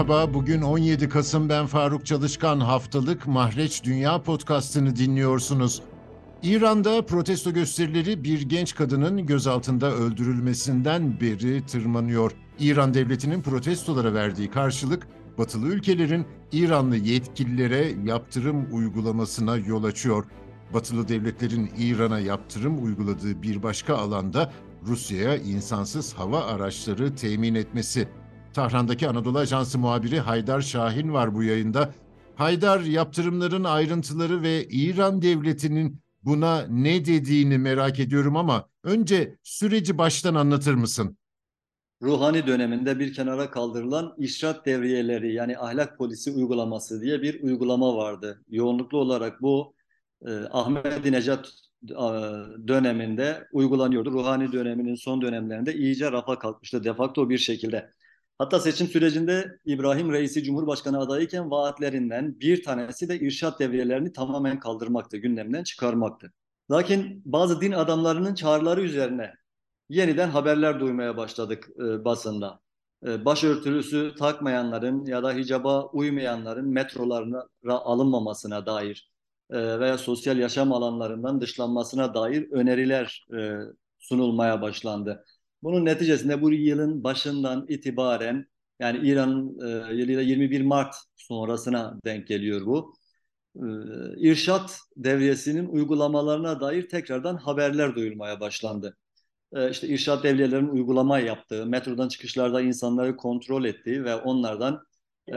merhaba. Bugün 17 Kasım ben Faruk Çalışkan haftalık Mahreç Dünya podcastını dinliyorsunuz. İran'da protesto gösterileri bir genç kadının gözaltında öldürülmesinden beri tırmanıyor. İran devletinin protestolara verdiği karşılık batılı ülkelerin İranlı yetkililere yaptırım uygulamasına yol açıyor. Batılı devletlerin İran'a yaptırım uyguladığı bir başka alanda Rusya'ya insansız hava araçları temin etmesi. Tahran'daki Anadolu Ajansı muhabiri Haydar Şahin var bu yayında. Haydar yaptırımların ayrıntıları ve İran devletinin buna ne dediğini merak ediyorum ama önce süreci baştan anlatır mısın? Ruhani döneminde bir kenara kaldırılan işrat devriyeleri yani ahlak polisi uygulaması diye bir uygulama vardı. Yoğunluklu olarak bu e, Ahmedinejad e, döneminde uygulanıyordu. Ruhani döneminin son dönemlerinde iyice rafa kalkmıştı defakto bir şekilde. Hatta seçim sürecinde İbrahim Reisi Cumhurbaşkanı adayıyken vaatlerinden bir tanesi de irşat devriyelerini tamamen kaldırmaktı, gündemden çıkarmaktı. Lakin bazı din adamlarının çağrıları üzerine yeniden haberler duymaya başladık e, basında. E, başörtülüsü takmayanların ya da hicaba uymayanların metrolarına alınmamasına dair e, veya sosyal yaşam alanlarından dışlanmasına dair öneriler e, sunulmaya başlandı. Bunun neticesinde bu yılın başından itibaren yani İran e, yılıyla 21 Mart sonrasına denk geliyor bu. E, irşat devriyesinin uygulamalarına dair tekrardan haberler duyulmaya başlandı. E, işte irşat devriyelerinin uygulama yaptığı, metrodan çıkışlarda insanları kontrol ettiği ve onlardan e,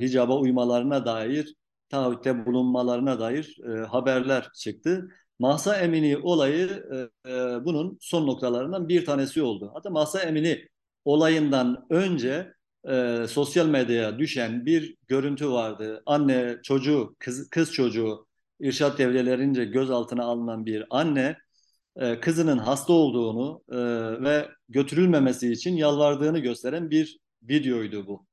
hicaba uymalarına dair, taahhütte bulunmalarına dair e, haberler çıktı. Mahsa Emini olayı e, e, bunun son noktalarından bir tanesi oldu. Hatta Mahsa Emini olayından önce e, sosyal medyaya düşen bir görüntü vardı. Anne çocuğu, kız, kız çocuğu irşat devrelerince gözaltına alınan bir anne e, kızının hasta olduğunu e, ve götürülmemesi için yalvardığını gösteren bir videoydu bu.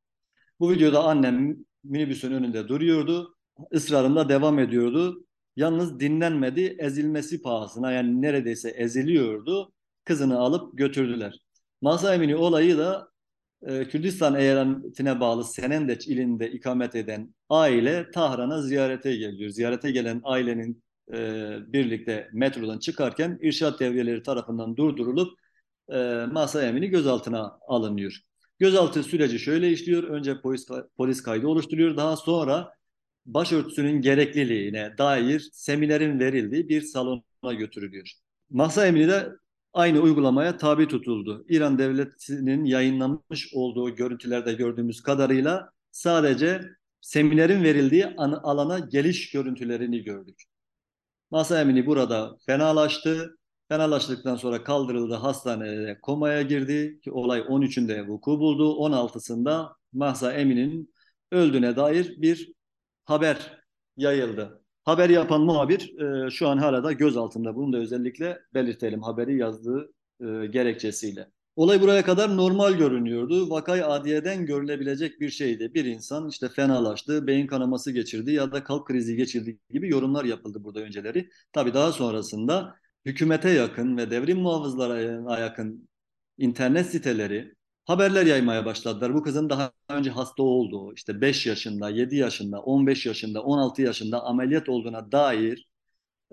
Bu videoda annem minibüsün önünde duruyordu, ısrarında devam ediyordu Yalnız dinlenmedi, ezilmesi pahasına yani neredeyse eziliyordu. Kızını alıp götürdüler. Masa Emini olayı da e, Kürdistan eyaletine bağlı Senendeç ilinde ikamet eden aile Tahran'a ziyarete geliyor. Ziyarete gelen ailenin e, birlikte metrodan çıkarken irşat devriyeleri tarafından durdurulup e, Masa Emini gözaltına alınıyor. Gözaltı süreci şöyle işliyor. Önce polis, polis kaydı oluşturuyor. Daha sonra başörtüsünün gerekliliğine dair seminerin verildiği bir salona götürülüyor. Masa emri de aynı uygulamaya tabi tutuldu. İran devletinin yayınlanmış olduğu görüntülerde gördüğümüz kadarıyla sadece seminerin verildiği alana geliş görüntülerini gördük. Masa emini burada fenalaştı. Fenalaştıktan sonra kaldırıldı hastaneye komaya girdi ki olay 13'ünde vuku buldu. 16'sında Mahsa Emin'in öldüğüne dair bir haber yayıldı. Haber yapan muhabir e, şu an hala da göz altında. Bunu da özellikle belirtelim haberi yazdığı e, gerekçesiyle. Olay buraya kadar normal görünüyordu. Vakay adiyeden görülebilecek bir şeydi. Bir insan işte fenalaştı, beyin kanaması geçirdi ya da kalp krizi geçirdi gibi yorumlar yapıldı burada önceleri. Tabii daha sonrasında hükümete yakın ve devrim muhafızlarına yakın internet siteleri, haberler yaymaya başladılar. Bu kızın daha önce hasta olduğu, işte 5 yaşında, 7 yaşında, 15 yaşında, 16 yaşında ameliyat olduğuna dair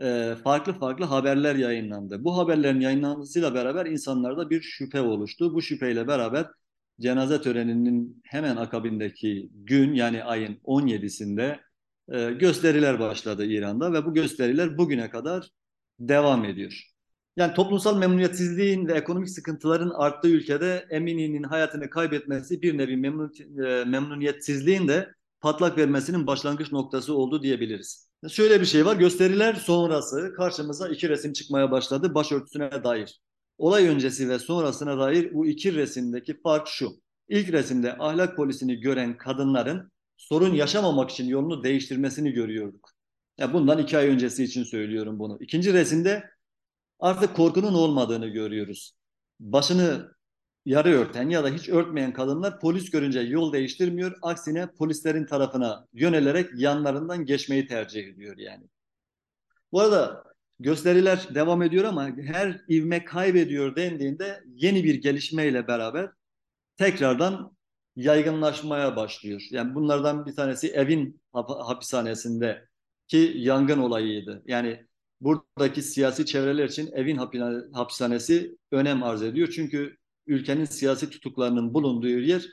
e, farklı farklı haberler yayınlandı. Bu haberlerin yayınlanmasıyla beraber insanlarda bir şüphe oluştu. Bu şüpheyle beraber cenaze töreninin hemen akabindeki gün yani ayın 17'sinde e, gösteriler başladı İran'da ve bu gösteriler bugüne kadar devam ediyor. Yani toplumsal memnuniyetsizliğin ve ekonomik sıkıntıların arttığı ülkede Emini'nin hayatını kaybetmesi bir nevi memnun, e, memnuniyetsizliğin de patlak vermesinin başlangıç noktası oldu diyebiliriz. Şöyle bir şey var, gösteriler sonrası karşımıza iki resim çıkmaya başladı başörtüsüne dair. Olay öncesi ve sonrasına dair bu iki resimdeki fark şu. İlk resimde ahlak polisini gören kadınların sorun yaşamamak için yolunu değiştirmesini görüyorduk. Ya bundan iki ay öncesi için söylüyorum bunu. İkinci resimde artık korkunun olmadığını görüyoruz. Başını yarı örten ya da hiç örtmeyen kadınlar polis görünce yol değiştirmiyor. Aksine polislerin tarafına yönelerek yanlarından geçmeyi tercih ediyor yani. Bu arada gösteriler devam ediyor ama her ivme kaybediyor dendiğinde yeni bir gelişmeyle beraber tekrardan yaygınlaşmaya başlıyor. Yani bunlardan bir tanesi evin hapishanesinde ki yangın olayıydı. Yani buradaki siyasi çevreler için evin hapishanesi önem arz ediyor. Çünkü ülkenin siyasi tutuklarının bulunduğu yer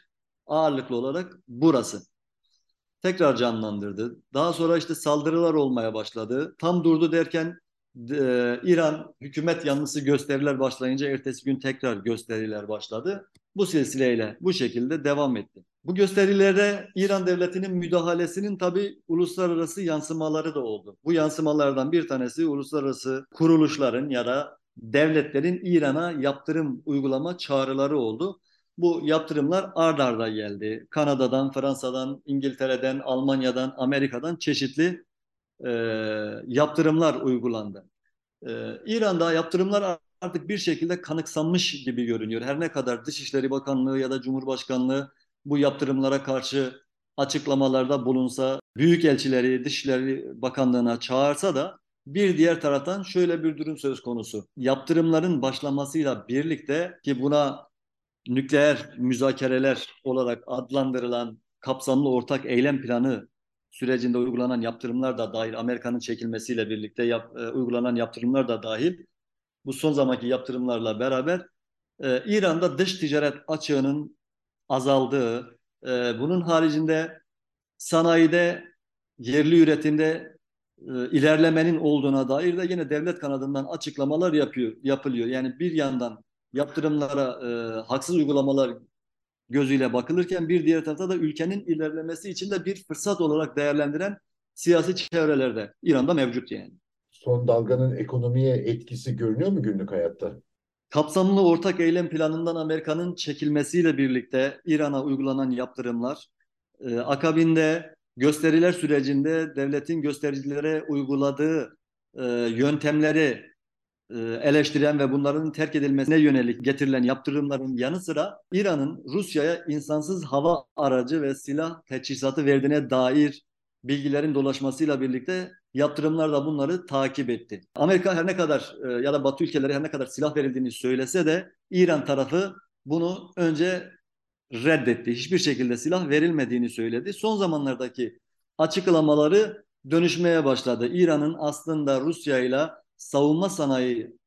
ağırlıklı olarak burası. Tekrar canlandırdı. Daha sonra işte saldırılar olmaya başladı. Tam durdu derken e, İran hükümet yanlısı gösteriler başlayınca ertesi gün tekrar gösteriler başladı. Bu silsileyle bu şekilde devam etti. Bu gösterilerde İran devletinin müdahalesinin tabi uluslararası yansımaları da oldu. Bu yansımalardan bir tanesi uluslararası kuruluşların ya da devletlerin İran'a yaptırım uygulama çağrıları oldu. Bu yaptırımlar ard arda geldi. Kanada'dan, Fransa'dan, İngiltere'den, Almanya'dan, Amerika'dan çeşitli e, yaptırımlar uygulandı. E, İran'da yaptırımlar artık bir şekilde kanıksanmış gibi görünüyor. Her ne kadar Dışişleri Bakanlığı ya da Cumhurbaşkanlığı bu yaptırımlara karşı açıklamalarda bulunsa, büyükelçileri Dışişleri Bakanlığı'na çağırsa da bir diğer taraftan şöyle bir durum söz konusu. Yaptırımların başlamasıyla birlikte ki buna nükleer müzakereler olarak adlandırılan kapsamlı ortak eylem planı sürecinde uygulanan yaptırımlar da dahil, Amerika'nın çekilmesiyle birlikte yap, e, uygulanan yaptırımlar da dahil, bu son zamanki yaptırımlarla beraber e, İran'da dış ticaret açığının azaldığı, e, bunun haricinde sanayide, yerli üretimde e, ilerlemenin olduğuna dair de yine devlet kanadından açıklamalar yapıyor, yapılıyor. Yani bir yandan yaptırımlara e, haksız uygulamalar gözüyle bakılırken bir diğer tarafta da ülkenin ilerlemesi için de bir fırsat olarak değerlendiren siyasi çevrelerde İran'da mevcut yani. Son dalganın ekonomiye etkisi görünüyor mu günlük hayatta? Kapsamlı ortak eylem planından Amerika'nın çekilmesiyle birlikte İran'a uygulanan yaptırımlar, e, akabinde gösteriler sürecinde devletin göstericilere uyguladığı e, yöntemleri e, eleştiren ve bunların terk edilmesine yönelik getirilen yaptırımların yanı sıra İran'ın Rusya'ya insansız hava aracı ve silah teçhizatı verdiğine dair bilgilerin dolaşmasıyla birlikte yaptırımlar da bunları takip etti. Amerika her ne kadar e, ya da Batı ülkeleri her ne kadar silah verildiğini söylese de İran tarafı bunu önce reddetti. Hiçbir şekilde silah verilmediğini söyledi. Son zamanlardaki açıklamaları dönüşmeye başladı. İran'ın aslında Rusya ile savunma sanayi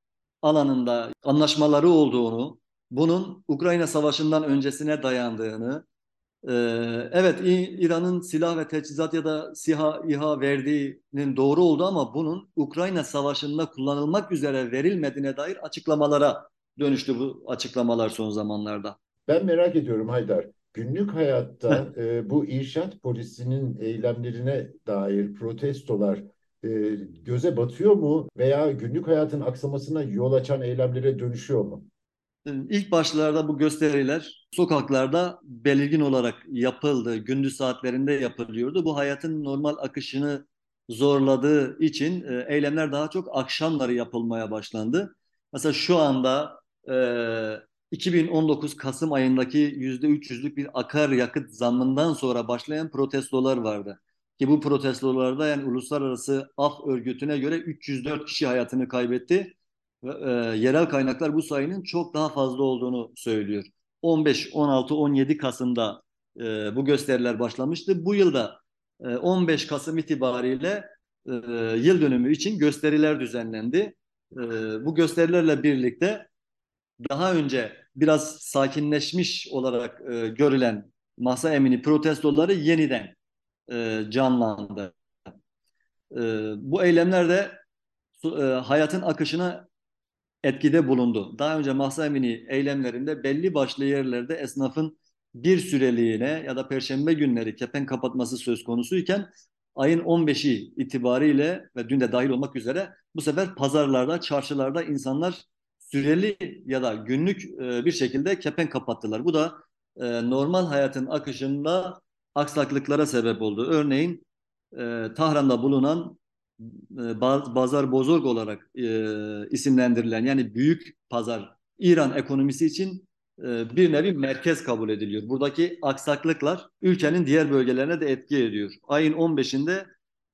alanında anlaşmaları olduğunu, bunun Ukrayna Savaşı'ndan öncesine dayandığını, evet İran'ın silah ve teçhizat ya da SİHA, İHA verdiğinin doğru olduğu ama bunun Ukrayna Savaşı'nda kullanılmak üzere verilmediğine dair açıklamalara dönüştü bu açıklamalar son zamanlarda. Ben merak ediyorum Haydar. Günlük hayatta e, bu irşat polisinin eylemlerine dair protestolar e, göze batıyor mu veya günlük hayatın aksamasına yol açan eylemlere dönüşüyor mu? İlk başlarda bu gösteriler sokaklarda belirgin olarak yapıldı. Gündüz saatlerinde yapılıyordu. Bu hayatın normal akışını zorladığı için e, eylemler daha çok akşamları yapılmaya başlandı. Mesela şu anda e, 2019 Kasım ayındaki %300'lük bir akaryakıt zammından sonra başlayan protestolar vardı. Ki bu protestolarda yani Uluslararası Af Örgütü'ne göre 304 kişi hayatını kaybetti. E, yerel kaynaklar bu sayının çok daha fazla olduğunu söylüyor. 15, 16, 17 Kasım'da e, bu gösteriler başlamıştı. Bu yılda e, 15 Kasım itibariyle e, yıl dönümü için gösteriler düzenlendi. E, bu gösterilerle birlikte daha önce biraz sakinleşmiş olarak e, görülen masa emini protestoları yeniden e, canlandı. E, bu eylemler de e, hayatın akışına etkide bulundu. Daha önce Mahsa Emini eylemlerinde belli başlı yerlerde esnafın bir süreliğine ya da perşembe günleri kepen kapatması söz konusuyken ayın 15'i itibariyle ve dün de dahil olmak üzere bu sefer pazarlarda, çarşılarda insanlar süreli ya da günlük e, bir şekilde kepen kapattılar. Bu da e, normal hayatın akışında aksaklıklara sebep oldu. Örneğin e, Tahran'da bulunan e, Bazar Bozorg olarak e, isimlendirilen yani büyük pazar İran ekonomisi için e, bir nevi merkez kabul ediliyor. Buradaki aksaklıklar ülkenin diğer bölgelerine de etki ediyor. Ayın 15'inde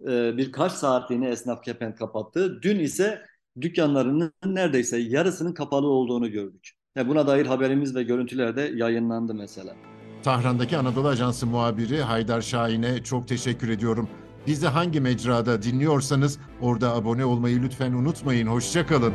e, birkaç saatliğine esnaf kepenk kapattı. Dün ise dükkanlarının neredeyse yarısının kapalı olduğunu gördük. Yani buna dair haberimiz ve görüntüler de yayınlandı mesela. Tahran'daki Anadolu Ajansı muhabiri Haydar Şahin'e çok teşekkür ediyorum. Bizi hangi mecrada dinliyorsanız orada abone olmayı lütfen unutmayın. Hoşçakalın.